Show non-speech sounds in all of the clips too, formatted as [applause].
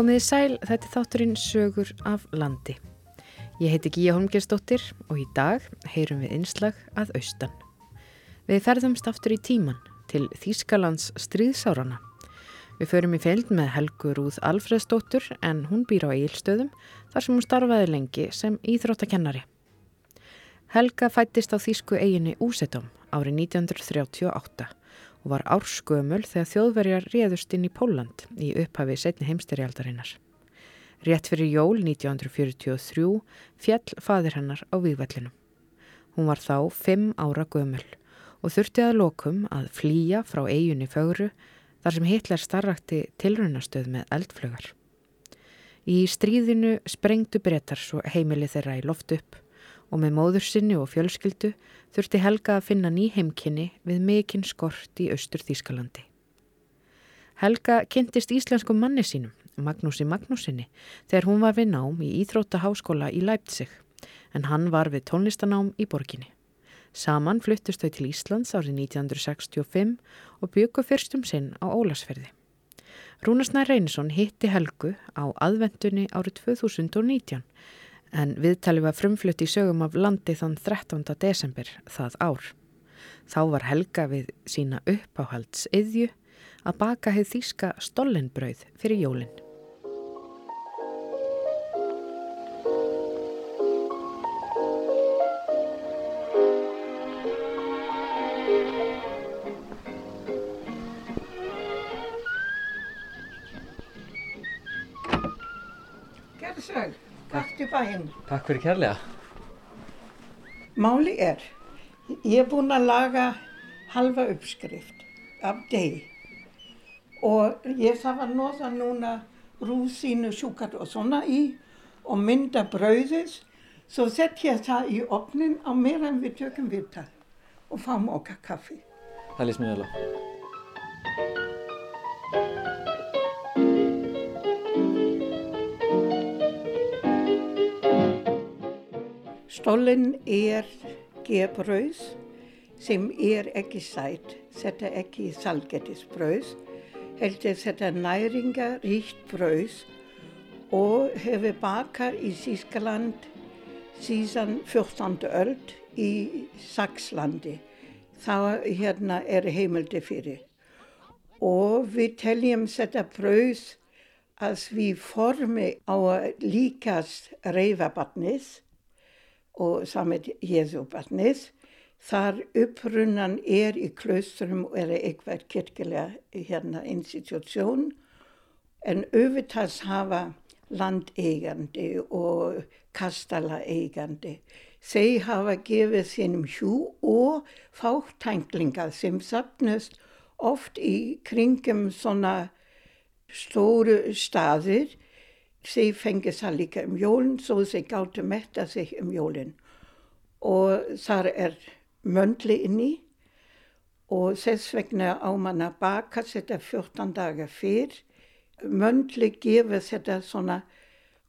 Komiði sæl, þetta er þátturinn Sögur af landi. Ég heiti Gíja Holmgersdóttir og í dag heyrum við einslag að austan. Við ferðumst aftur í tíman til Þýskalands stríðsárana. Við förum í feild með Helgu Rúð Alfredsdóttur en hún býr á Egilstöðum þar sem hún starfaði lengi sem íþróttakennari. Helga fættist á Þýsku eiginni Úsetóm árið 1938 og var árskömmul þegar þjóðverjar réðust inn í Póland í upphafi setni heimstyrjaldarinnar. Rétt fyrir jól 1943 fjall fadir hennar á výgvellinum. Hún var þá fimm ára gömul og þurfti að lokum að flýja frá eiginni fögru þar sem Hitler starrakti tilrunastöð með eldflögar. Í stríðinu sprengtu brettar svo heimili þeirra í loft upp og með móður sinni og fjölskyldu þurfti Helga að finna ný heimkynni við mikinn skort í austur Þýskalandi. Helga kynntist íslenskum manni sínum, Magnúsi Magnúsinni, þegar hún var við nám í Íþróttaháskóla í Leipzig, en hann var við tónlistanám í borginni. Saman fluttust þau til Íslands árið 1965 og byggu fyrstum sinn á Ólasferði. Rúnarsnær Reynsson hitti Helgu á aðvendunni árið 2019 en viðtali var frumflutt í sögum af landi þann 13. desember það ár. Þá var Helga við sína uppáhalds yðju að baka hefð þýska stollenbrauð fyrir jólinn. Takk fyrir kærlega. Máli er, ég er búinn að laga halva uppskrift af deg og ég þarf að nóða núna rúsínu, sjúkat og svona í og mynda brauðið svo sett ég það í opnin á meðan við tökum viðtal og fáum okkar kaffi. Það lýst mér vel Stollen er gebrauð sem er ekki sætt, þetta ekki salgetisbrauð, heldur þetta næringaríkt brauð og hefur bakað í Þískaland síðan 14. öld í Sakslandi. Þá hérna er heimildi fyrir. Og við teljum þetta brauð að við formi á að líkast reyfabarnis og samt Jésu barnið. Þar upprunnan er í klaustrum og er eitthvað kirkilega hérna institutsjón en auðvitaðs hafa landeigandi og kastalaeigandi. Þeir hafa gefið sínum hjú og fáttænglingar sem sapnast oft í kringum svona stóru staðir Þeir fengið það líka um jólinn svo þeir gáttu metta sig um jólinn. Og þar er möndli inni og þess vegna á mann að baka þetta 14 dagar fyrr. Möndli gefur þetta svona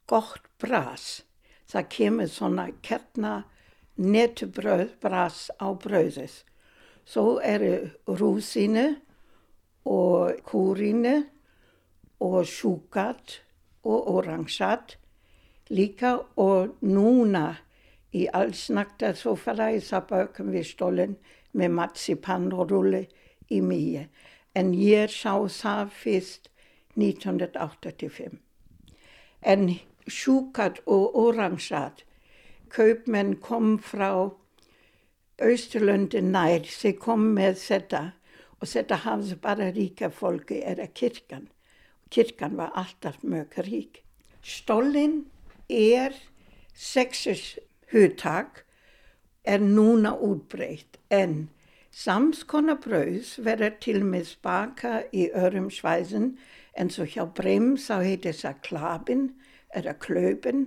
gott bras. Það kemur svona kertna netubröð bras á bröðið. Svo eru rúsinu og kúrinu og sjúkat og oransat líka og núna í allsnakta sofalagi það bökum við stólinn með marzipanrulli í mýje. En ég sá það fyrst 1985. En sjúkat og oransat, kaupmenn kom frá Östurlöndi nær, þeir kom með þetta og þetta hafði bara ríka fólki eða kirkan. Kirkan var alltaf mjög rík. Stólinn er sexus huttak, er núna útbreytt en samskona brauðs verður til með spaka í örum svæðin en svo hjá Breim þá heitir það klabin eða klöpin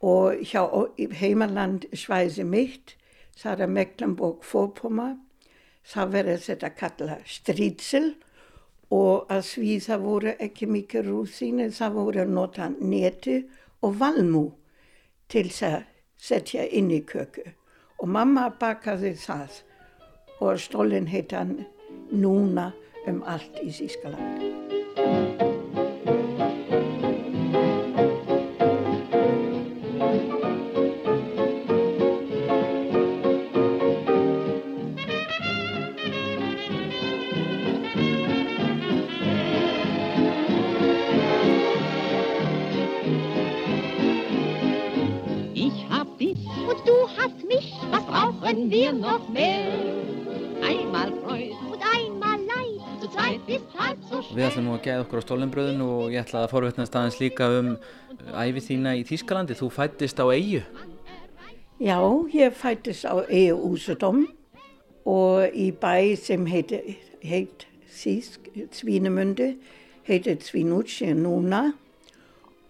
og hjá heimaland svæði mitt það er Mecklenburg-Vorpommern þá verður þetta kalla strítsel og að því það voru ekki mikið rúsínu, það voru að nota neti og valmú til að setja inn í köku. Og mamma bakaði það og stólinn heit hann núna um allt í Þískaland. Brauchen wir noch mehr? Einmal Freud und einmal Leid, zu zweit ist halb so Við ætlum nú að geða okkur á stólenbröðinu og ég ætla að forvetnast aðeins líka um æfi þína í Þýskalandi. Þú fættist á eigu. Já, ég fættist á Ege Úsadom og í bæ sem heit, heit sísk, Svínemundi, heitir Svinútsje núna.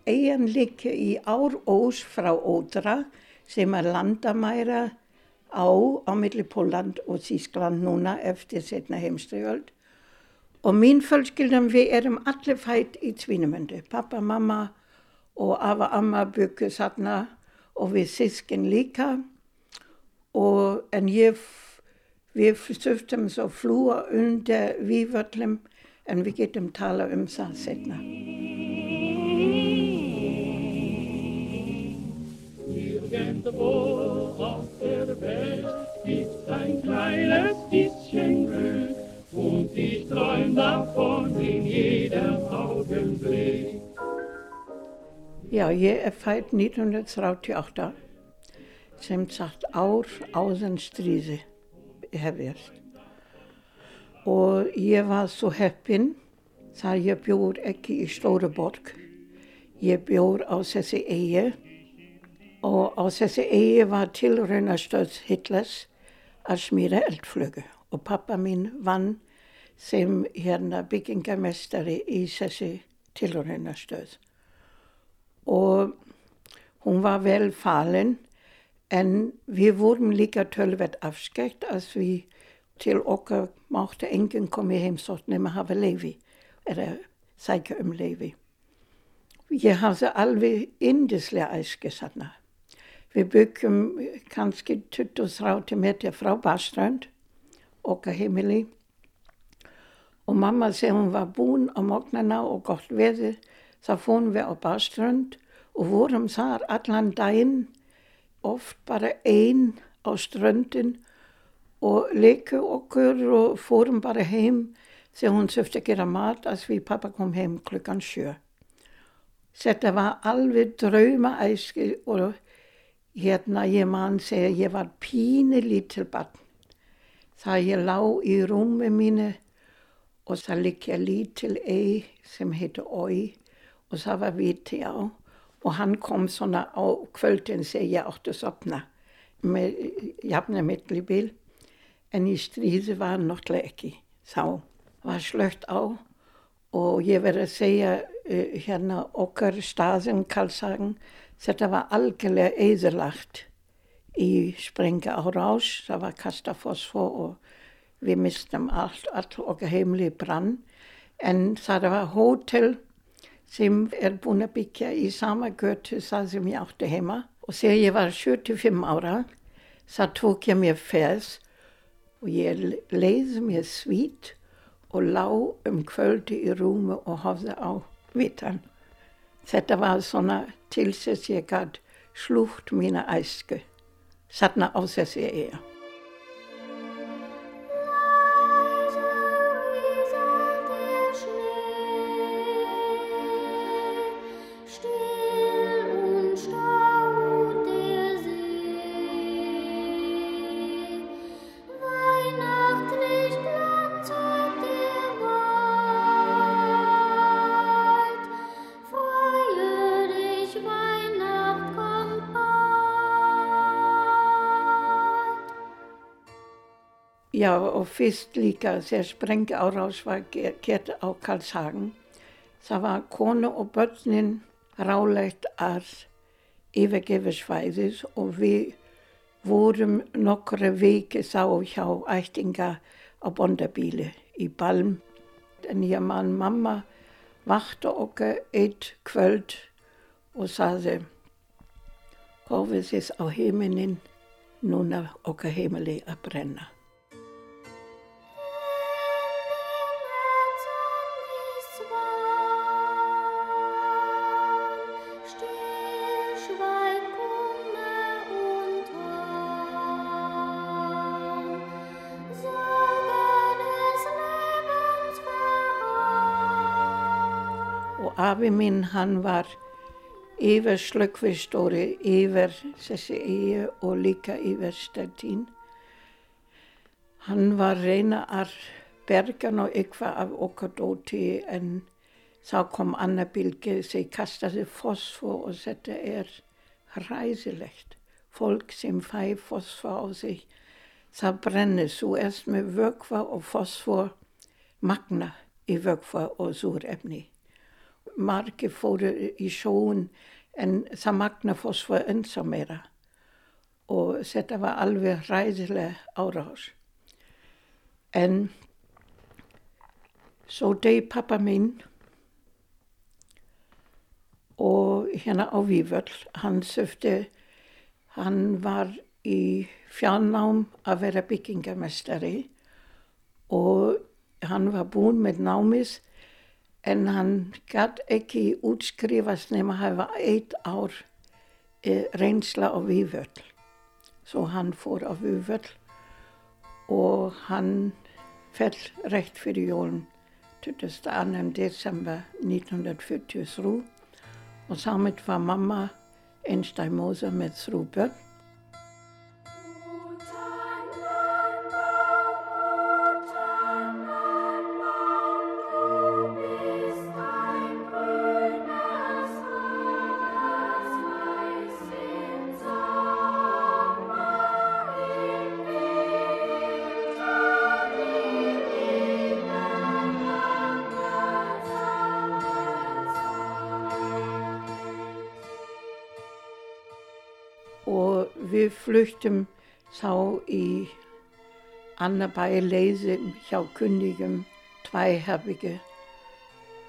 Eigan liggur í Árós frá Ódra sem er landamæra á á milli Póland og Þískland núna eftir setna heimstriöld. Og mín fjölskyldum við erum allir fætt í Svínemundi. Pappa, mamma og afa, amma byggu þarna og við sískin líka. Og en ég, við þurftum svo flúa undir vývöllum en við getum tala um það setna. Nirgendwo Já, ég er fætt 1938 sem sagt ár áðan stríði hefjast. Og ég var svo heppin þar ég bjór ekki í Stóruborg. Ég bjór á þessi eigi og á þessi eigi var tilraunastöð Hitlers að smíra eldflögu og pappa mín vann sem hérna byggingamestari í þessi tilraunastöð og hún var vel falin en við vorum líka tölvert afskekt að því til okkar mátti enginn komið heimsótt nema hafa leifi eða sækja um leifi. Ég hafði alveg indislega æski þarna. Við byggjum kannski 20-30 metri frá Baströnd, okkar heimili og mamma þegar hún var búin á móknarna og gott veður þá fórum við á Baströnd og vorum þar allan daginn, oft bara einn á ströndin og leiku okkur og fórum bara heim þegar hún þurfti að gera mat að því pappa kom heim klukkan sjö. Þetta var alveg draumaæski og hérna ég mann segja ég var pínu lítil barn. Það ég lá í rúmi mínu og það liggja lítil ei sem heitir Ói og það var viti á. Og hann kom svona á kvöldin þegar ég átti að sopna með jafna millibíl en í stríði var hann náttúrulega ekki. Þá var slögt á. Og ég verði að segja uh, hérna okkar staðin Karlshagen þetta var algjörlega eðurlagt í sprenga á rás. Það var kasta fosfor og við mistum allt, allt okkar heimli brann. En það var hótel sem er búin að byggja í sama götu það sem ég átti heima. Og þegar ég var 75 ára það tók ég mér fers og ég leiði mér svít og lá um kvöldi í rúmu og hafði á vitan. Þetta var svona til þess ég gæt slútt mína æsku, satna á þessi eiga. Já, og fyrst líka þegar sprengi árás var gett á Karlshagen, það var konu og börnin rálegt að yfirgefa svæðis og við vorum nokkru viki þá hjá ættinga á bondabíli í Balm. En ég mann mamma vakti okkur eitt kvöld og sagði, hófið þess á heiminin, núna okkar heimili að brenna. Afi minn hann var yfir slökkvistóri, yfir þessi eigi og líka yfir stættín. Hann var reyna að berga ná eitthvað af okkar dóti en þá kom annar bylgi, þeir kastaði fosfor og þetta er hræðilegt. Folk sem fæ fosfor á sig, það brennir svo erst með vökva og fosfor magna í vökva og súrefni. Margi fóru í sjóun en það magna fosfor ennþá meira og þetta var alveg hræðilega árás. En svo deg pappa minn og hérna á Víföll, hann söfti, hann var í fjárnám að vera byggingamestari og hann var búinn með námis en hann gætt ekki útskrifast nema að hafa eitt ár e, reynsla á Víföll. Svo hann fór á Víföll og hann fell rétt fyrir jólun 22. december 1943 og samtidig var mamma einstæð mósa með þrjú börn. Við fluttum þá í annar bæ leiðum hjá kunningum tvæherbygge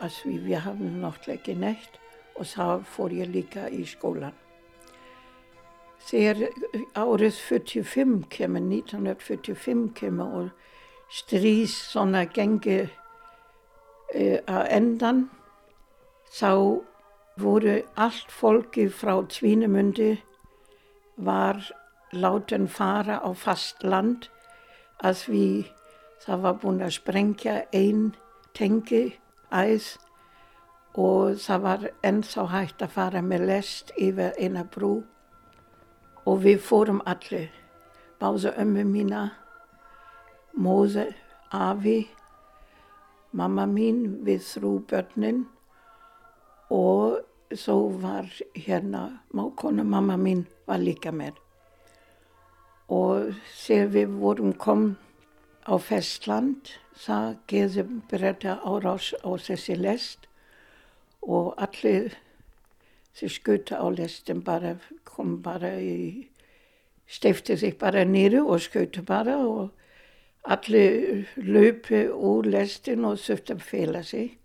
altså vi, vi hafði náttúrulega ekki neitt og þá fór ég líka í skólan. Þegar árið 45 kemur, 1945 kemur og strís svona gengi uh, að endan, þá voru allt fólki frá Tvínemundi var láten fara á fast land að því það var búin að sprengja einn tengi æð og það var ennþá hægt að fara með lest yfir eina brú. Og við fórum allir, báða ömmu mína, móðu, afi, mamma mín við þrú börnin og svo var hérna mákona mamma mín var líka með. Og þegar við vorum kom á festland, það geði breyta árás á þessi lest og allir sem skuta á lestin bara kom bara í, stifti sig bara nýru og skuta bara og allir löpu úr lestin og söfti að fela sig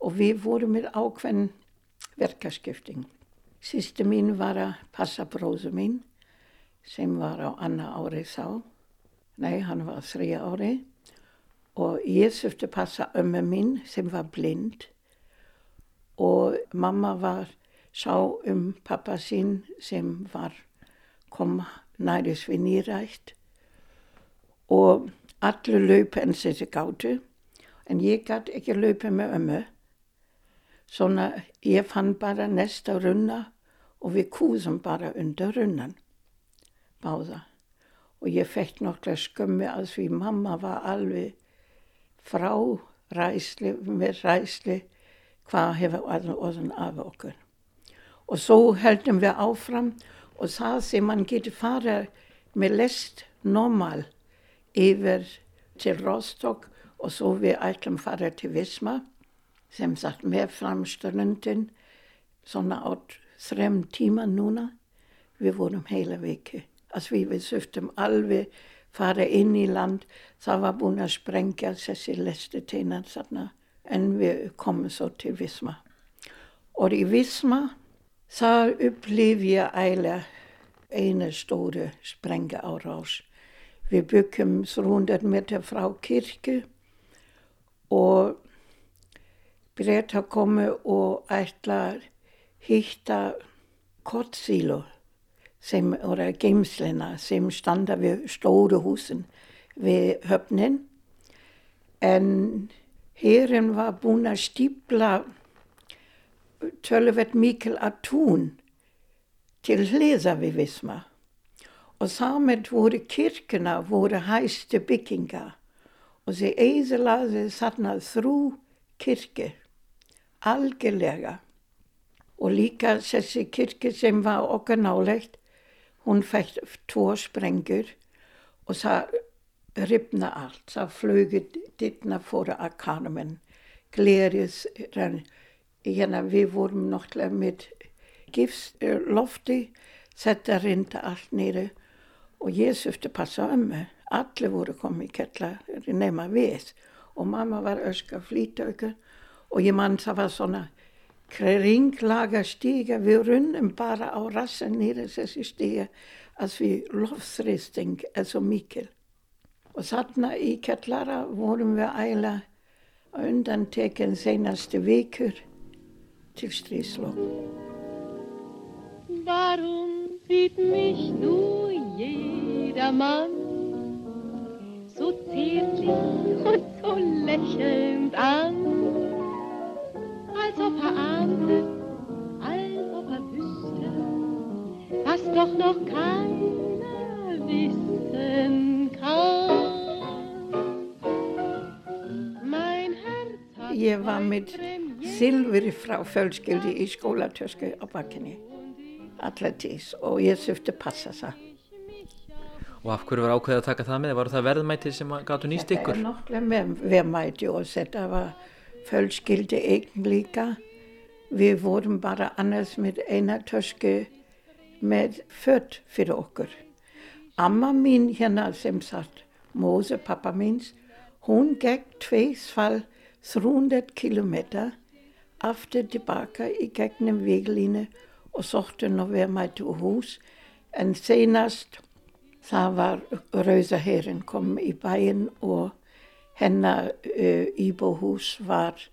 og við vorum með ákveðin verkaskipting. Sýsti mín var að passa bróðu mín sem var á annar ári þá. Nei, hann var þrija ári og ég þurfti að passa ömmu mín sem var blind og mamma var sá um pappa sín sem var kom næris við nýrætt og allir löpu enn þessi gáttu en ég gæti ekki löpu með ömmu. Svona ég fann bara næsta runna og við kúðum bara undir runnan, báða. Og ég fekk nokkla skömmi að því mamma var alveg frá ræsli, með ræsli, hvað hefur orðin af okkur. Og svo heldum við áfram og það sem man getur fara með lest normal yfir til Rostock og svo við ætlum fara til Visma sem satt með framstörnundin svona átt þrem tíma núna. Við vorum heila viki. Að við við söftum alveg fara inn í land. Það var búin að sprengja þessi lestu teinar þarna. En við komum svo til Visma. Og í Visma þar upplif ég eiginlega eina stóru sprengja á rás. Við byggum 300 meter frá kirkju og breyta komu og ætla hitta kortsílu sem voru geimslina sem standa við stóru húsin við höfnin. En hérin var búin að stípla töluvert mikil að tún til hliða við Visma. Og samt voru kirkuna voru hæstu bygginga og þeir eðlaði þarna þrú kirkir, algjörlega. Og líka þessi kirkir sem var okkar nálegt, hún fætt tvo sprengur og það ripna allt, það flögur dittna fóra að karmen, glerið, hérna við vorum náttúrulega með gifslofti, þetta rinda allt nýri og ég að passa um mig. Allir voru komið í kettla nema við og mamma var öska flýtauka og ég mann það var svona kringlaga stíga, við runnum bara á rassan nýra þessi stíga að við lofþristing er svo mikil. Og þarna í kettlara vorum við æla undantekinn senaste vikur til stríslokk. Warum sieht mich nur jedermann so zärtlich und so lächelnd an, als ob er ahnte, als ob er wüsste, was doch noch keiner wissen kann. Mein Herz hat Ég var með silfri frá fjölskyldi í skólatösku á bakkinni. Allatís og ég þurfti að passa það. Og af hverju var ákveðið að taka það með? Var það verðmætið sem gáttu nýst Þetta ykkur? er náttúrulega með verðmæti og þetta var fjölskyldi eigin líka. Við vorum bara annars með eina tösku með fött fyrir okkur. Amma mín hérna sem sagt, Mose, pappa míns, hún gekk tveisfall 300 kilometer aftur tilbaka í gegnum veglínu og sótti nú verðmæti úr hús. En senast það var Rauða Herin kom í bæinn og hennar uh, íbúhús var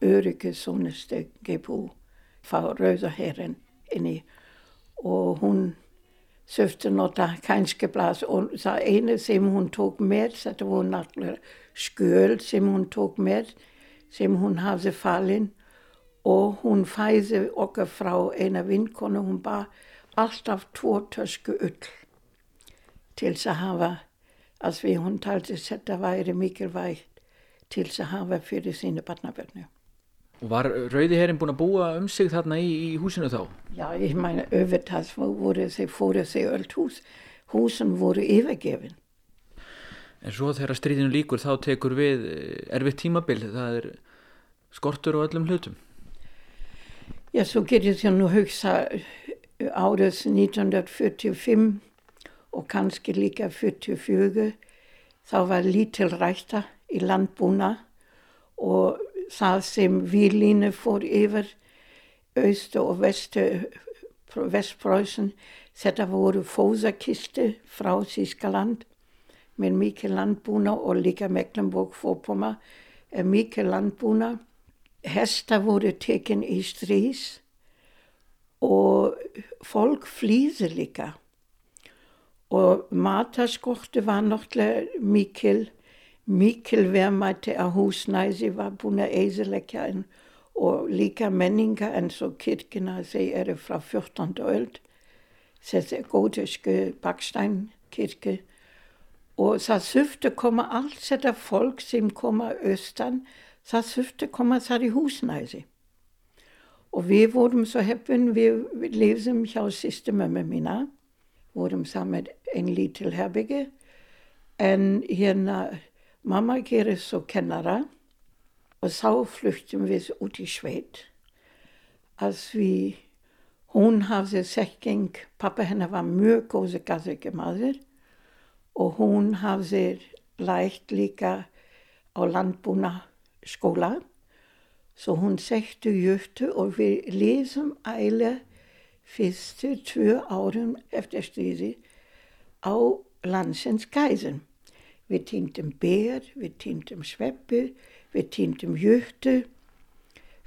öryggisónustu gebú frá Rauða Herin inni og hún söfti nota kannski blas og það einu sem hún tók með þetta voru náttúrulega skjöl sem hún tók með sem hún hafði falin. Og hún fæði okkar frá eina vinkonu, hún bara alltaf tvo tösku ull til þess að hafa, að við hún taldi þetta væri mikilvægt til að hafa fyrir sínu barnabörnu. Og var Rauði herrin búin að búa um sig þarna í, í húsinu þá? Já, ég meine, auðvitað fóru þeir öll hús, húsin voru yfirgefin. En svo þegar stríðinu líkur þá tekur við eh, erfitt tímabil, það er skortur á öllum hlutum. Ja, så getur þér nú hugsa árið 1945 og kannski líka 44 þá var lítil rækta í landbúna og það sem výlínu fór yfir austu og vestu vestpröysen þetta voru fóðakistu frá Þískaland með mikið landbúna og líka Mecklenburg fópoma er mikið landbúna. Hesta voru tekin í strís og fólk flýði líka og mataskorti var náttúrulega mikil mikil verðmæti að húsnæði var búin að eðilegja og líka menninga eins og kirkina þeir eru frá 14. öld. Þessi góðisku baksteinkirke og það þurfti koma allt þetta fólk sem koma austan það þurfti koma þar í húsnæði. Og við vorum svo heppin við, við lifðum hjá sýstu mömmu mína vorum saman ein lítil herbygge en hérna mamma gerir svo kennara og þá fluttum við út í Sveit að við hún hafði þekking pappa hennar var mjög góði gaðrygge maður og hún hafði lægt líka á landbúna skóla så hún sekti jöftu og við lesum æle fyrstu tvö árum eftir stríði á landsins gæðin. Við týndum ber, við týndum sveppu, við týndum jöftu,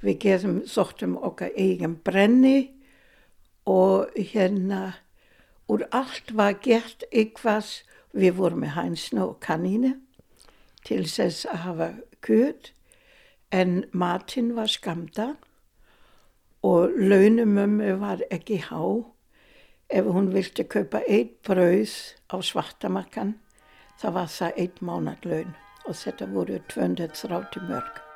við gerðum, sóttum okkar eigin brenni og hérna og allt var gert eitthvað, við vorum með hænsna og kanine til þess að hafa kjöt en matinn var skamda Og launumömmu var ekki há. Ef hún vildi kaupa eitt brauð á svartamakkan, það var það eitt mánadlaun og þetta voru 230 mörg.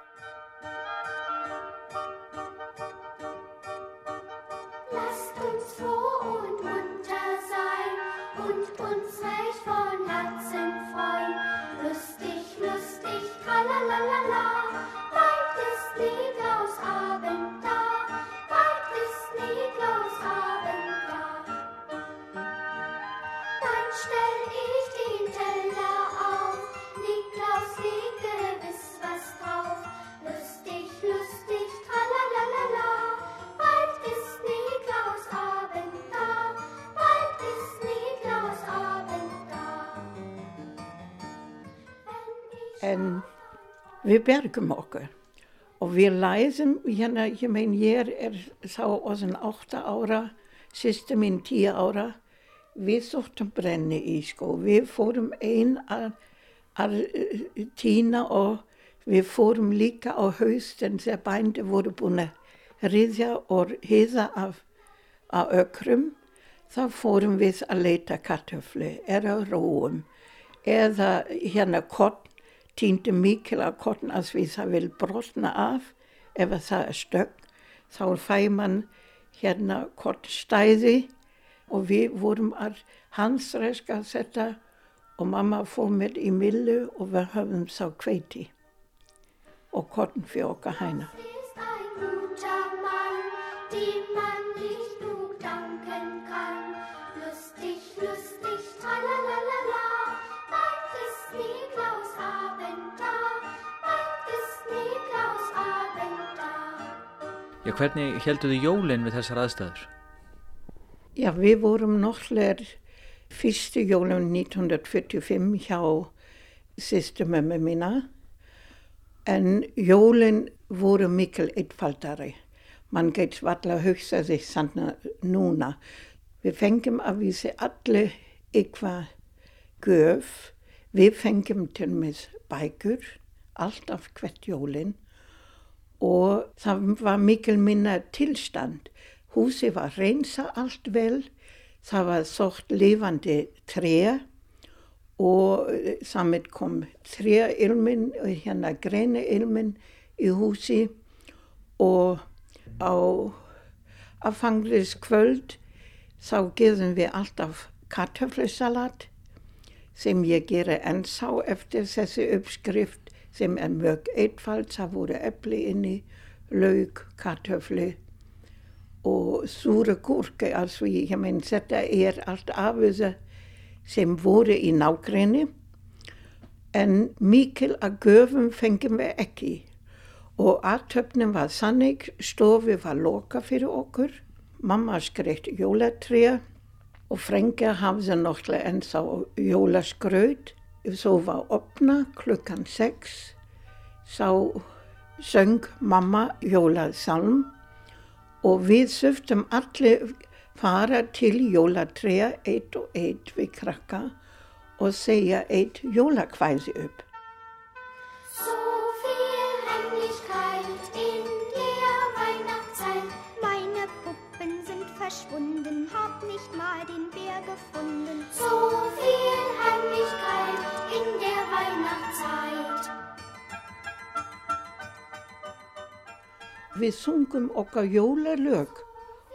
Bergum okkur. Og við læsum, hérna, ég mein, ég er þá orðin 8 ára, sýstu mín 10 ára, við sóttum brenni í sko, við fórum ein að, að eh, tína og við fórum líka á haustin þegar bændi voru búin að riðja og hiða af, af ökrum, þá fórum við að leita kartöflu eða róum eða hérna kott týndi mikil að að því það vil brotna af ef að það er stögg þá fæ mann hérna kottstæði og við vorum að hansreska þetta og mamma fór með í millu og við höfum sá kveiti og kottn fyrir okkar hæna. Já, hvernig heldur þið jólinn við þessar aðstæður? Ja, við vorum náttúrulega fyrstu jólum 1945 hjá systemömmu mína en jólin voru mikil einfaldari. Man geit varla hugsa sig sanna núna. Við fengum að vísi allir eitthvað göf. Við fengum til með bækur, alltaf hvert jólin og það var mikil minna tilstand. Húsi var reynsa allt vel, það var sort lifandi tre og eh, samt kom treilmin og hérna greini ilmin í húsi og á aðfangriðskvöld þá gerðum við alltaf kartöflusalat sem ég gera ensá eftir þessi uppskrift sem er mjög einfalt, það voru epli inni, lauk, kartöflu og súra gúrka, altså ég menn þetta er allt af þessu sem voru í nágrinni en mikil að göfum fengum við ekki. Og aðtöfnum var sannig, stofi var loka fyrir okkur, mamma skreitt jólatrija og Frenke hafði náttúrulega ennþá jólaskraut, svo var opna klukkan sex, þá söng mamma jólasalm og við söftum allir fara til jólatræja eitt og eitt við krakka og segja eitt jólakvæði upp. Verschwunden, hab nicht mal den Bär gefunden. So viel Heimlichkeit in der Weihnachtszeit. Við sungum okkar jólalög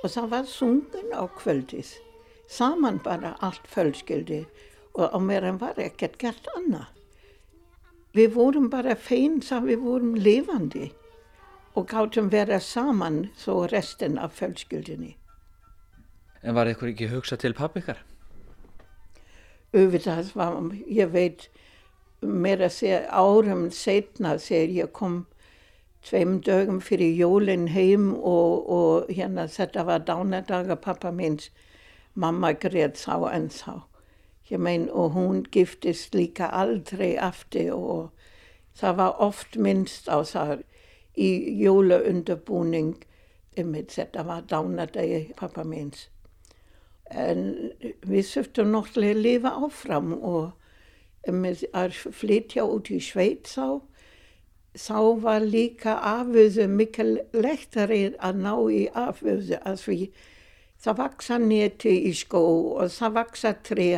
og það var sungun á kvöldis. Saman bara allt fjölskyldi og á meðan var ekkert gert annað. Við vorum bara fein sem við vorum lifandi og gáttum vera saman svo restin af fjölskyldinni. En var ykkur ekki hugsa til pappi ykkar? Auðvitað var, ég veit, meira að segja árum setna þegar ég kom tveim dögum fyrir jólinn heim og, og hérna þetta var dánadaga pappa minns, mamma greið sá en sá. Ég mein og hún giftist líka aldrei aftur og það var oft minnst á það í jólaunderbúning, einmitt þetta var dánadagi pappa minns. En við söftum náttúrulega að lifa áfram og einmitt að flytja út í Sveitsá þá var líka afvöðu mikil lektari að ná í afvöðu að því það vaksa neti í skó og það vaksa tre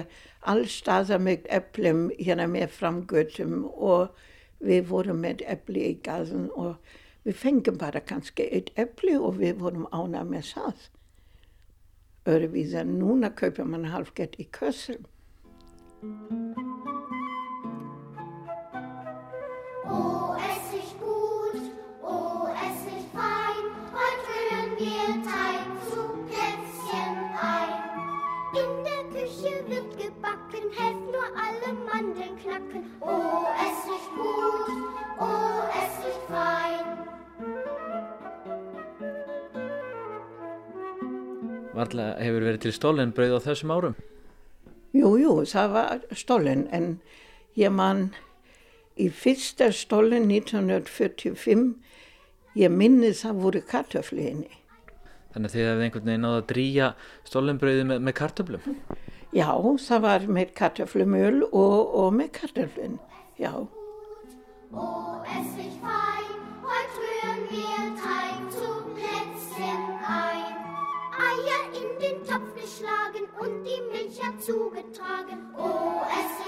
allstaðar með eplum hérna með framgötum og við vorum með epli í gazen og við fengum bara kannski eitt epli og við vorum ána með það. Öðruvísi en núna kaupir man halvgett í kössum. Oh, es riecht gut, oh, es riecht fein. Heute rühren wir Teig zu Plätzchen ein. In der Küche wird gebacken, helft nur alle Mandeln knacken. Oh, Varla hefur verið til stólinn brauð á þessum árum? Jú, jú, það var stollen en ég man í fyrsta stollen 1945 ég minni það voru kartöflinni. Þannig að þið hefði einhvern veginn náða að drýja stólinnbrauði með, með kartöflum. Já, það var með kartöflumöl og, og með kartöflin, já. zugetragen. Oh, es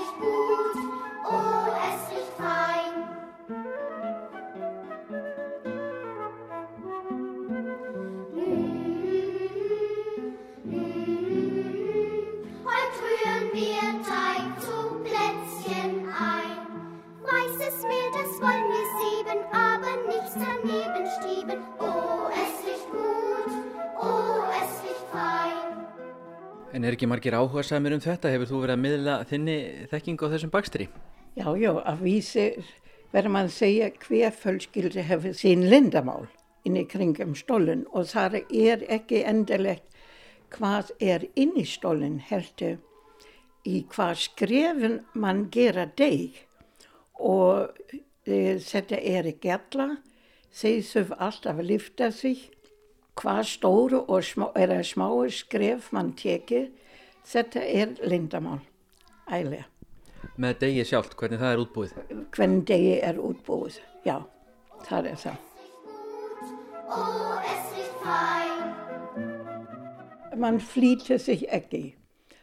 En er ekki margir áhuga samir um þetta? Hefur þú verið að miðla þinni þekking á þessum bakstri? Já, já, að vísi verður mann segja hver fjölskyldi hefur sín lindamál inn í kringum stólinn og það er ekki endilegt hvað er inn í stólinn heldur í hvað skrefin mann gera deg og e, þetta er í gætla, þeir þurf alltaf að lyfta sig, hvað stóru og smá, er smáu skref mann tekið, þetta er lindamál, ælega. Með degi sjálft, hvernig það er útbúið? hvernig degi er útbúið. Já, það er það. Man flýtir sig ekki.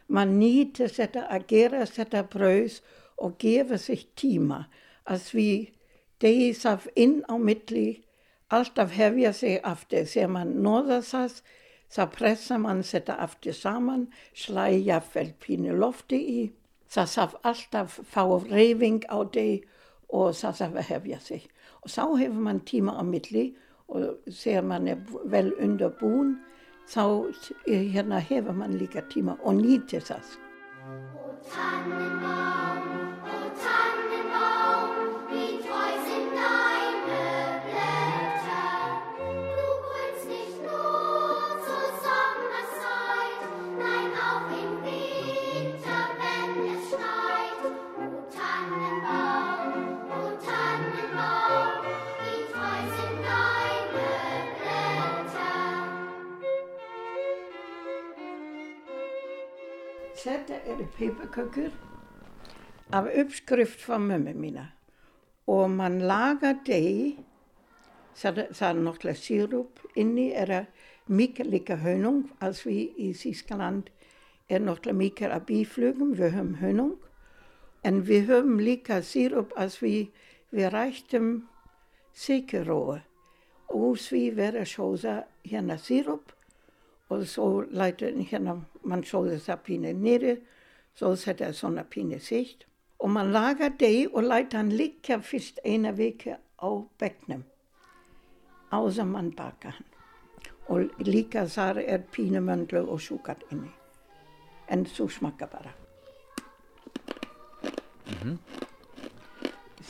Man nýtir þetta að gera þetta brauð og gefa sig tíma að því degi þarf inn á milli alltaf hefja sig aftur. Þegar man nóða það, þá pressa man þetta aftur saman, slæja vel pínu lofti í. Það þarf alltaf fá reyfing á deg og það þarf að hefja sig. Og þá hefur man tíma á milli og þegar man er vel undirbúin, þá eh, hérna hefur man líka tíma og nýtir það. O Tannenbaum, o eru pipakökur af uppskrift frá mömmu mína. Og man lagar deg, það, það er náttúrulega sírup inni, er mikið líka hönung, als við í Þískaland er náttúrulega mikið af bíflugum, við höfum hönung, en við höfum líka sírup, als við, við rættum sikirói og því verður sjóða hérna sírup og så leiter hérna, man sjóði það pínu nýri, svo þetta er svona pínu sitt. Og man lagar deg og læta hann líka fyrst eina viku á bekknum, áður man baka hann. Og líka þar er pínu möndlu og súkat inni. En þú smakka bara.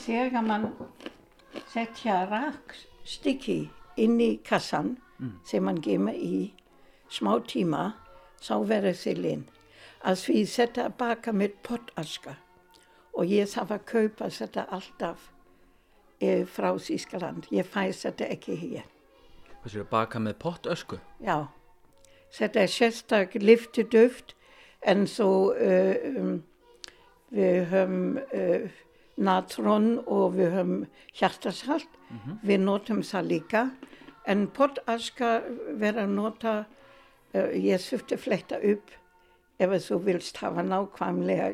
Þegar man setja rakstykki inn í kassan sem man gemur í smá tíma, þá verður þið linn. Að því þetta baka með pottaska og ég þarf að kaupa þetta alltaf eh, frá Þískaland. Ég fæ þetta ekki hér. Þessu er baka með pottösku. Já, þetta er sérstak lyftidöft en svo uh, um, við höfum uh, natron og við höfum hjartasalt. Við notum það líka. En pottaska verður að nota, uh, ég þurfti að fletta upp ef þú vilst hafa nákvæmlega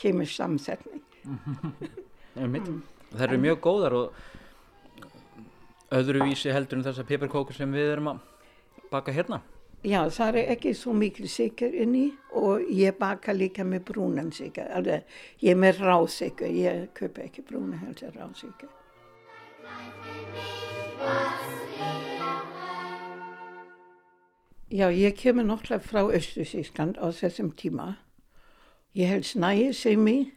kemisk samsetning. [laughs] Einmitt. Það eru mjög góðar og öðruvísi heldur en þessar piparkókur sem við erum að baka hérna. Já, það er ekki svo mikil sigur inn í og ég baka líka með brúnan sigur. Alveg, ég er með rásigur, ég kaupa ekki brúna heldur rásigur. Já, ég kemur náttúrulega frá Östursískland á þessum tíma. Ég held snæði sig mig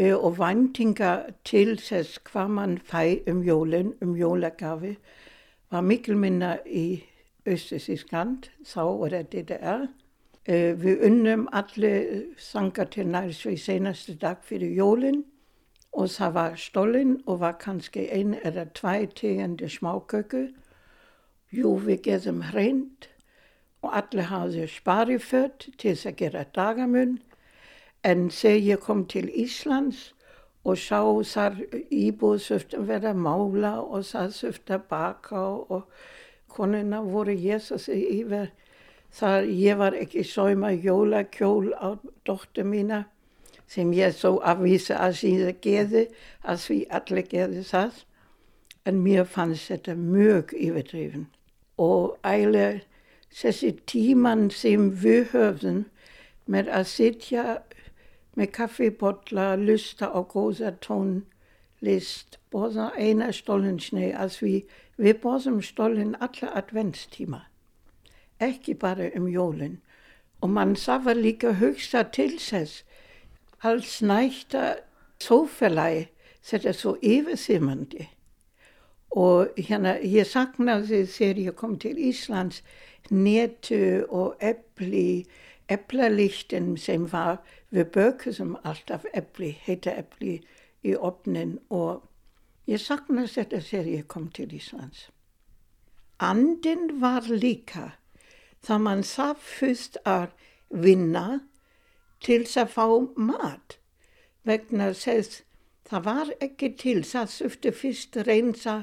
uh, og væntinga til þess hvað mann fæ um jólinn, um jólagafi, var mikil minna í Östursískland, þá var det DDR. Uh, við unnum allir sangar til nærsvið seneste dag fyrir jólinn og það var stollen og var kannski ein eller tvei tegende smáköku. Jú, við getum hreint og allir hafði sparifött til þess að gera dagamun. En þegar ég kom til Íslands og sá þar íbúð verða að mála og það söftum að baka og konuna voru Jesus yfir þar ég var ekki sauma jólakjól á dóttur mína sem ég svo afvísa að síðan geði að því allir geði það. En mér fannst þetta mjög yfirdrifin og eiginlega þessi tíman sem við höfðum með að sitja með kaffibotla, lusta á góða tónlist, borða eina stollinsnei að því við borðum stollin alla adventstíma, ekki bara um jólinn. Og mann þarf að líka hugsa til þess, alls næsta sófélagi, þetta er svo yfirþymandi. Og hérna, ég saknaði þegar ég kom til Íslands, netu og epli, eplalichten sem var, við bökusum alltaf epli, heita epli í opnin og ég saknaði þetta þegar ég kom til Íslands. Andin var líka, það mann þarf fyrst að vinna til að fá mat, vegna þess það var ekki til, það þurfti fyrst reynsa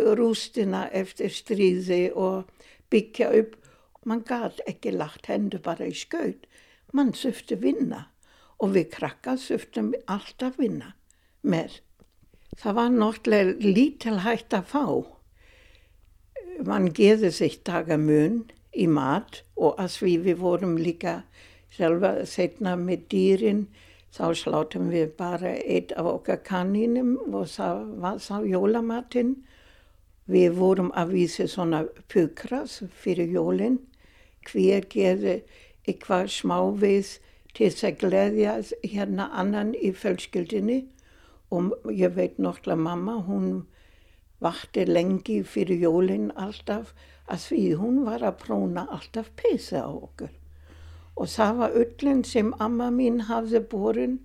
rústina eftir stríði og byggja upp. Man gæt ekki lagt hendur bara í skaut. Man þurfti vinna og við krakkar þurftum alltaf vinna með. Það var náttúrulega lítil hægt að fá. Man geði sig dagamun í mat og að því við vorum líka selva setna með dýrin þá sláttum við bara eitt af okkar kaninum og það var þá jólamatinn. Við vorum að vísa svona pukras fyrir jólinn. Hver gerði eitthvað smávið til þess að gleðja hérna annan í fjölskyldinni. Og ég veit náttúrulega mamma, hún vakti lengi fyrir jólinn alltaf að því hún var að próna alltaf peysa á okkur. Og það var öllin sem amma mín hafði borin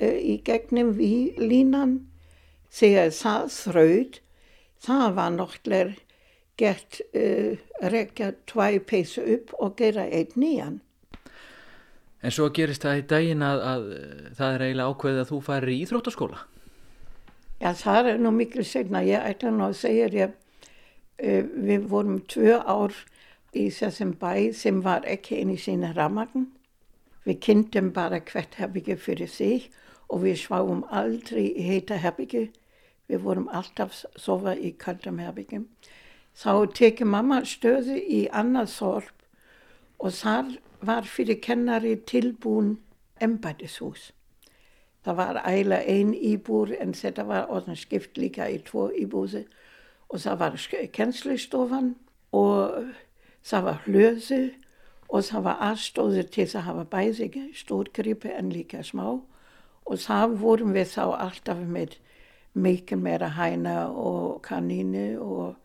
uh, í gegnum við línan. Þegar það þraut, það var náttúrulega gert uh, rekja tvæ peysa upp og gera einn nýjan. En svo gerist það í daginn að, að það er eiginlega ákveðið að þú farir í íþróttaskóla. Já, það er nú miklu segna. Ég ætla nú að segja ég, uh, við vorum tvö ár í þessum bæ sem var ekki inn í sína ramagn. Við kynntum bara hvert herbyggi fyrir sig og við sváum aldrei í heita herbyggi. Við vorum alltaf sofa í kaldum herbyggjum. Þá tekið mamma stöðu í annað þorp og þar var fyrir kennari tilbúin embætishús. Það var eiginlega ein íbúr en þetta var orðin skipt líka í tvo íbúsi og það var kennslistofan og það var hlöðu og það var aðstóður til að hafa bæði stórgripi en líka smá. Og það vorum við þá alltaf með mikið meira hæna og kaninu og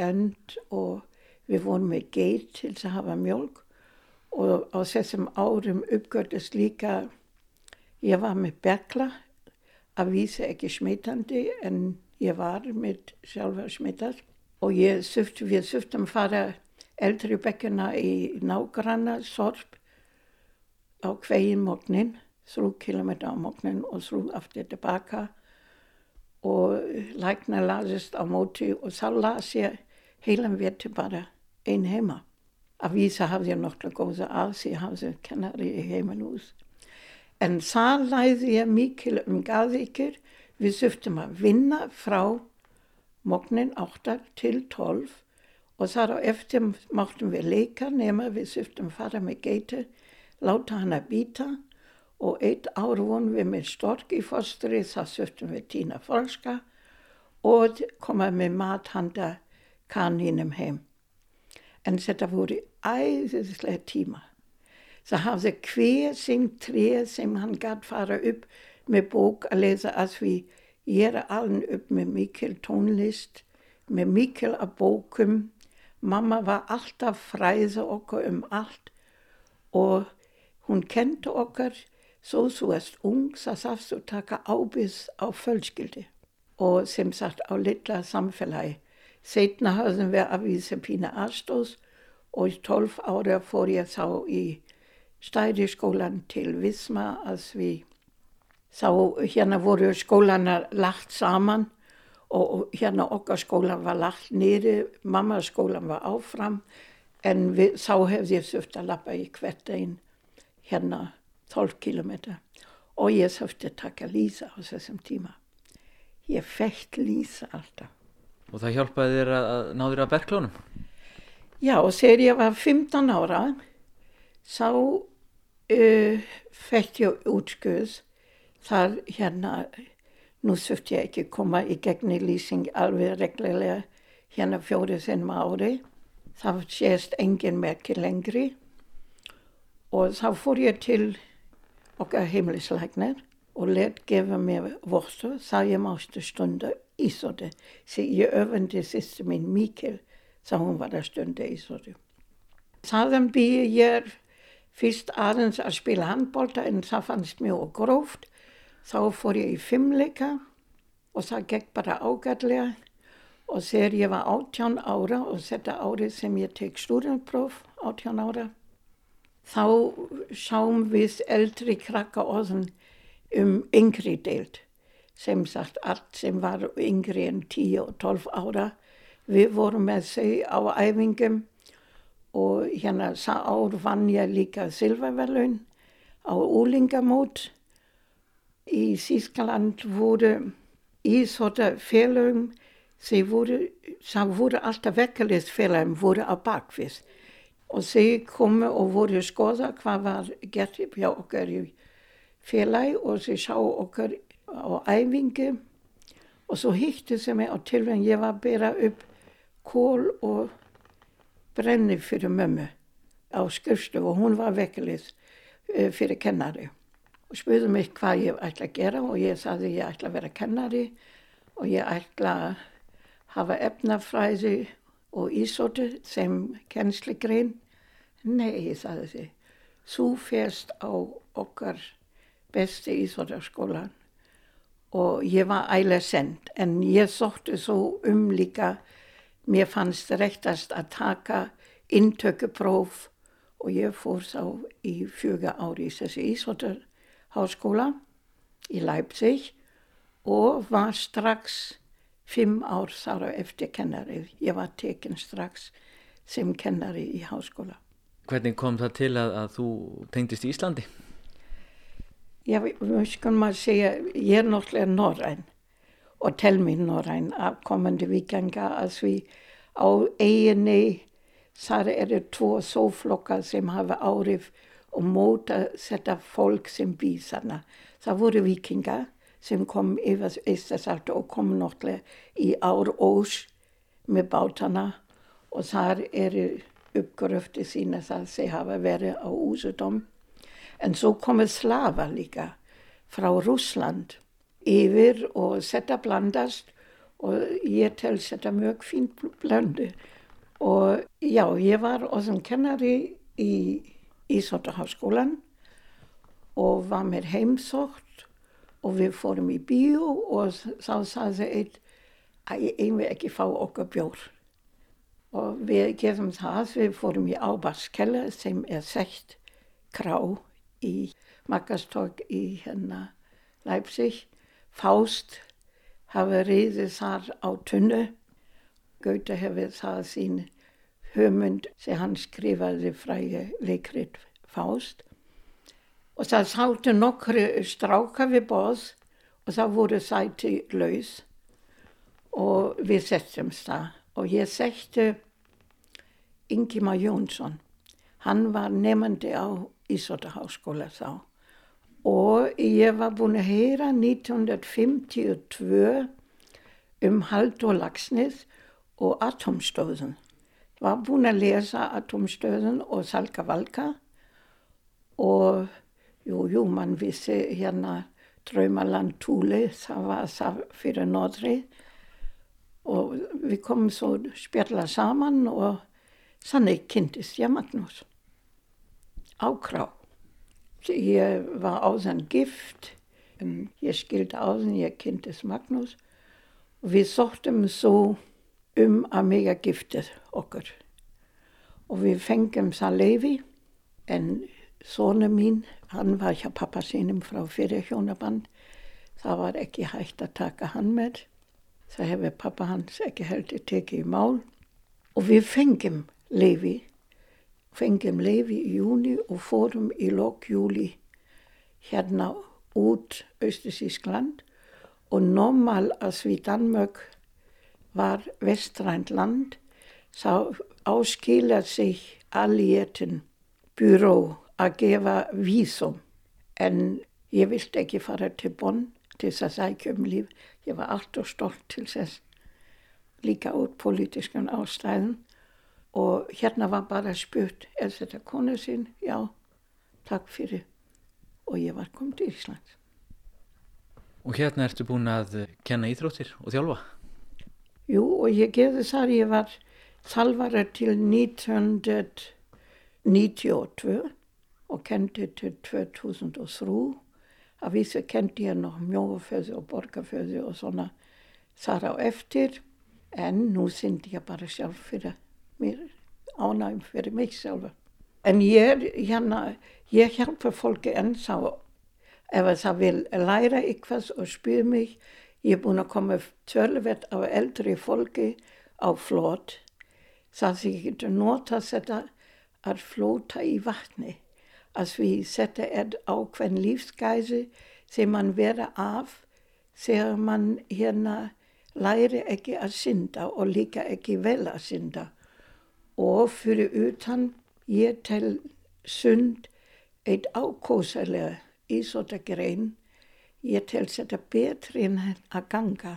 end og við vorum með geit til að hafa mjölk og á þessum árum uppgördist líka ég var með berkla að vísa ekki smitandi en ég var með sjálfa smitað og ég við þurftum fara eldri bekkuna í nágranna sorp á hvegin móknin, þrjú kilometer á móknin og þrjú aftur tilbaka og lækna lasist á móti og þá las ég heilan veti bara einn heima. Avisa hafði ég nokkla góða aðs, ég hafði kennari í heimanús. En það læði ég mikil um gaðvíkir, við þurftum að vinna frá mognin 8 til 12 og þar á eftir máttum við leika nema við þurftum að fara með geiti, láta hana býta og eitt ár vonum við með stork í fostri, það þurftum við týna folska og koma með mathanda kaninum heim. En þetta voru æðislega tíma. Það hafði hver sem tre sem hann gætt fara upp með bók að lesa að við gera allen upp með mikil tónlist, með mikil að bókum. Mamma var alltaf fræða okkur um allt og hún kenti okkur svo þú erst ung, það þarfst þú taka ábyrð á fjölskyldi og sem sagt á litla samfélagi. Setna höfðum við að vísa pína aðstóðs og í tólf ára fór ég þá í stæriskólan til Visma að við þá hérna voru skólanar lagt saman og hérna okkar skólan var lagt niður, mamma skólan var áfram en við, þá hefði ég þurft að lappa í hvert einn hérna 12 kilometer og ég þurfti að taka lísa á þessum tíma. Ég fekk lísa alltaf. Og það hjálpaði þér að ná þér að berglónum? Já, og þegar ég var 15 ára, þá uh, fekk ég útskuð þar hérna, nú þurfti ég ekki koma í gegni lýsing alveg reglulega hérna fjórið sinnum ári. Það sést engin merki lengri og þá fór ég til okkar heimilisleiknir og let gefa mér vortu það ég mástu stunda ísóti. Så ég öfandi sýstu mín Mikkel þá hún var að stunda ísóti. Þaðan býði ég fyrst aðeins að spila handbólta en það fannst mjög gróft. Þá fór ég í fimmleika og það gekk bara ágætlega og þegar ég var 18 ára og þetta árið sem ég tek stúdentpróf 18 ára þá sáum við eldri krakka orðin um yngri deilt. Sem sagt allt sem var yngri en 10 og 12 ára. Við vorum með þau á æfingum og hérna það ár vann ég líka silververlun á úlingamót. Í Þískaland voru í svona félögum, það voru alltaf vekkalistfélögum voru á bakvið og þau komu og voru skoða hvað var gert hjá okkar í félagi og þau sá okkar á æfingu. Og svo hýttu þau mig á tilvægum ég var að bera upp kól og brenni fyrir mömmu á skurstu og hún var vekkalið fyrir kennari og spurði mig hvað ég ætla að gera og ég sagði ég ætla að vera kennari og ég ætla að hafa efnafræði og ísóti sem kennsligrein. Nei, sagði þið, þú férst á okkar besti ísótarskólan og ég var ægilega send en ég sótti svo um líka, mér fannst rektast að taka intökupróf og ég fór þá í fjöga ári í þessi ísótarháskóla í Leipzig og var strax fimm ár þar á eftir kennari. Ég var tekinn strax sem kennari í háskóla. Hvernig kom það til að, að þú tengdist í Íslandi? Já, skulum að segja, ég er náttúrulega norræn og tel mér norræn af komandi vikenga að við á eiginni þar eru tvo sóflokkar sem hafa árif og móta þetta fólk sem bísana. Það voru vikingar sem kom yfir Íslasalt og kom náttúrulega í ár ós með bátana og þar eru uppgröfti sína það sem hafa verið á úsudom. En svo komið slafa líka frá Rúsland yfir og þetta blandast og ég tel þetta mjög fínt blöndu. Og já, ég var også kennari í Ísóttaháskólan og var með heimsótt og við fórum í bíó og þá sagði einn að ég vil ekki fá okkar bjór. Og við gefum það, við fórum í Ábarskeller sem er sekt krá í Makastorg í hérna Leipzig. Faust hafa riðið þar á tunnu. Goethe hefur það sín höfmynd sem hann skrifaði fræði leikrit Faust. Og það sátu nokkru stráka við borð og það voru sæti laus og við settumst það. Og ég setti Ingimar Jónsson. Hann var nefandi á Ísotaháskóla þá. Og ég var búin að heyra 1952 um Haldur Lagsnes og Atomstöðun. Var búin að lesa Atomstöðun og Salka Valka og jú, jú, mann vissi hérna Draumaland Túli, það var það fyrir Norðri og við komum svo spjalla saman og þannig kynntist ég Magnús á krá. Ég var áðan gift, ég skildi áðan, ég kynntist Magnús og við sóttum svo um að mega giftið okkur. Og við fengum það leifi en Sónu mín, hann var hjá pappa sínum frá fyrir hjónaband. Það var ekki hægt að taka hann með. Það hefur pappa hans ekki heldur tekið í mál. Og við fengum leifi, fengum leifi í júni og fórum í lok júli hérna út Östusískland. Og normal að við Danmark var vestrænt land, þá áskilja sig allierten byró að gefa vísum. En ég vildi ekki fara til Bonn til þess að sækja um líf. Ég var alltaf stolt til þess líka út politískan ástæðum. Og hérna var bara spurt, er þetta konu sín? Já, takk fyrir. Og ég var komið til Ísland. Og hérna ertu búin að kenna íþróttir og þjálfa? Jú, og ég gerði þar, ég var þalvara til 1992 og kendi til 2003. Að vísu kendi ég noch mjóföðu og borgarföðu og svona þar á eftir. En nú syndi ég bara sjálf fyrir mér, ánægum fyrir mig sjálfa. En ég, hérna, ég hjálpa fólki ennþá ef það vil læra eitthvað og spyr mig. Ég er búin að koma tölvett á eldri fólki á flót. Það ég getur nota þetta að flóta í vatni. Að við setja ett ákveðn lífsgæsi sem man vera af þegar man hérna læri ekki að synda og líka ekki vel að synda. Og fyrir utan ég tel sund eitt ákósalega í svona grein. Ég tel þetta betri en að ganga.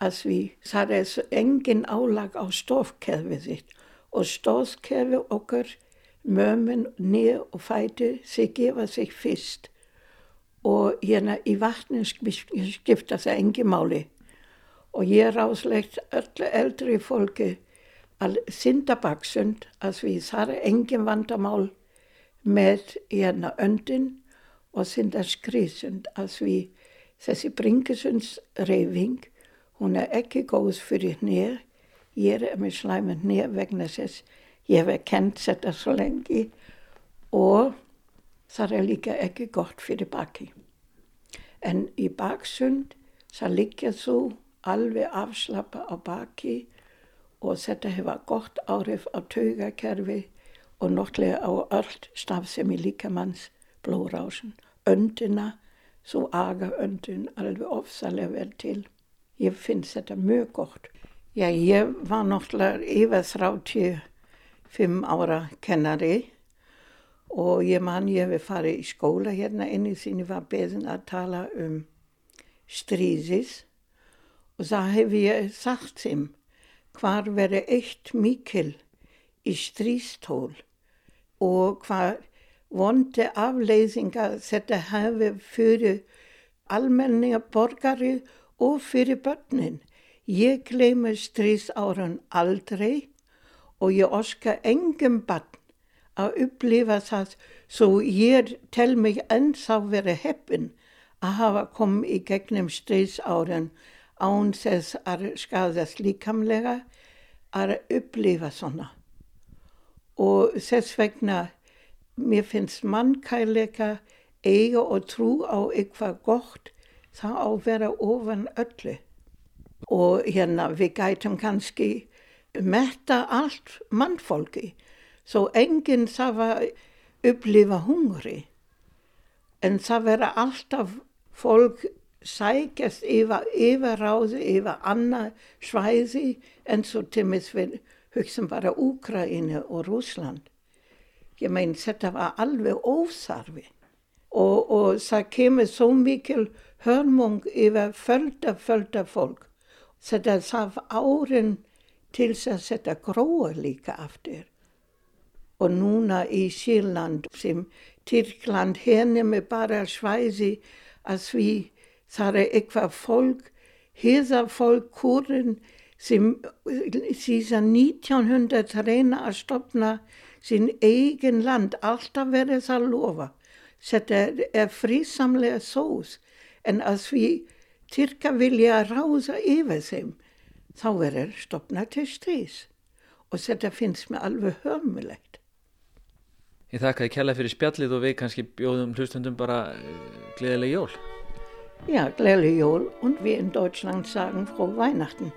Að við, það er engin álag á stofkerfið sitt og stofkerfið okkar mömmen, nýr og fæti, þeir gefa sig fyrst og hérna í vatnin skipta það engi máli og ég er áslegt öllu eldri fólki að synda baksund að við þar er engin vandamál með hérna öndin og synda skrísund að við þessi bringesundsreyfing hún er ekki góð fyrir nýr ég er með slæmið nýr vegna þess ég hef kent þetta svo lengi og það er líka ekki gott fyrir baki. En í baksund það liggja þú alveg afslappa á baki og þetta hefur gott áhrif á taugakerfi og náttúrulega á allt stafsemi líkamanns blóðrásun. Öndina, svo aga öndin alveg ofsalega vel til. Ég finnst þetta mjög gott. Já, ég var náttúrulega yfir þráttíu fimm ára kennari og ég man ég hefði farið í skóla hérna inni sín ég var beðin að tala um stríðis og það hefði ég sagt þeim hvar veri eitt mikil í stríðstól og hvað vondi afleiðinga þetta hefði fyrir almenninga borgari og fyrir börnin. Ég gleymi stríðsárun aldrei og ég oska engum bann að upplifa það svo ég tel mig ennþá verið heppin að hafa komið í gegnum stríðsáren án þess að skadast líkamlega að upplifa svona. Og þess vegna mér finnst mannkærleika eiga og trú á eitthvað gott það á vera ofan öllu Og hérna við gætum kannski metta allt mannfólki. Så enginn það var upplifa hungri. En það vera alltaf fólk sækjast yfir, yfir ráði, yfir annað svæði en svo tímis við hugsaum bara Úkraínu og Rúsland. Ég mein, þetta var alveg óþarfi. Og, og það kemur svo mikil hörmung yfir földa, földa fólk. Þetta þarf árin til að þetta gróa líka aftur. Og núna í Sýrland sem Tyrkland henni með bara svæði að því það er eitthvað fólk, hirðafólk, kurinn sem síðan 1900 reyna að stopna sin egen land, alltaf verið það lofa. Þetta er frisamlega sós, en að því Tyrka vilja ráða yfir þeim, þá verður stopna til strís. Og þetta finnst mér alveg hörmulegt. Ég þakka þið kjærlega fyrir spjallið og við kannski bjóðum hlustundum bara uh, gleðileg jól. Ja, gleðileg jól und wir in Deutschland sagen frohe Weihnachten.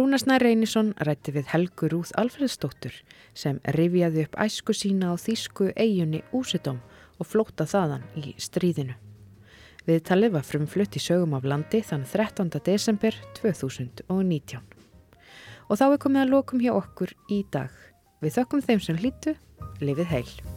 Rúnasnær Reynisson rætti við Helgu Rúð Alfredsdóttur sem rifjaði upp æsku sína á þýsku eigunni Úsidóm og flótta þaðan í stríðinu. Viðtalið var frumflutt í sögum af landi þann 13. desember 2019. Og þá er komið að lokum hjá okkur í dag. Við þökkum þeim sem hlýtu, lifið heil.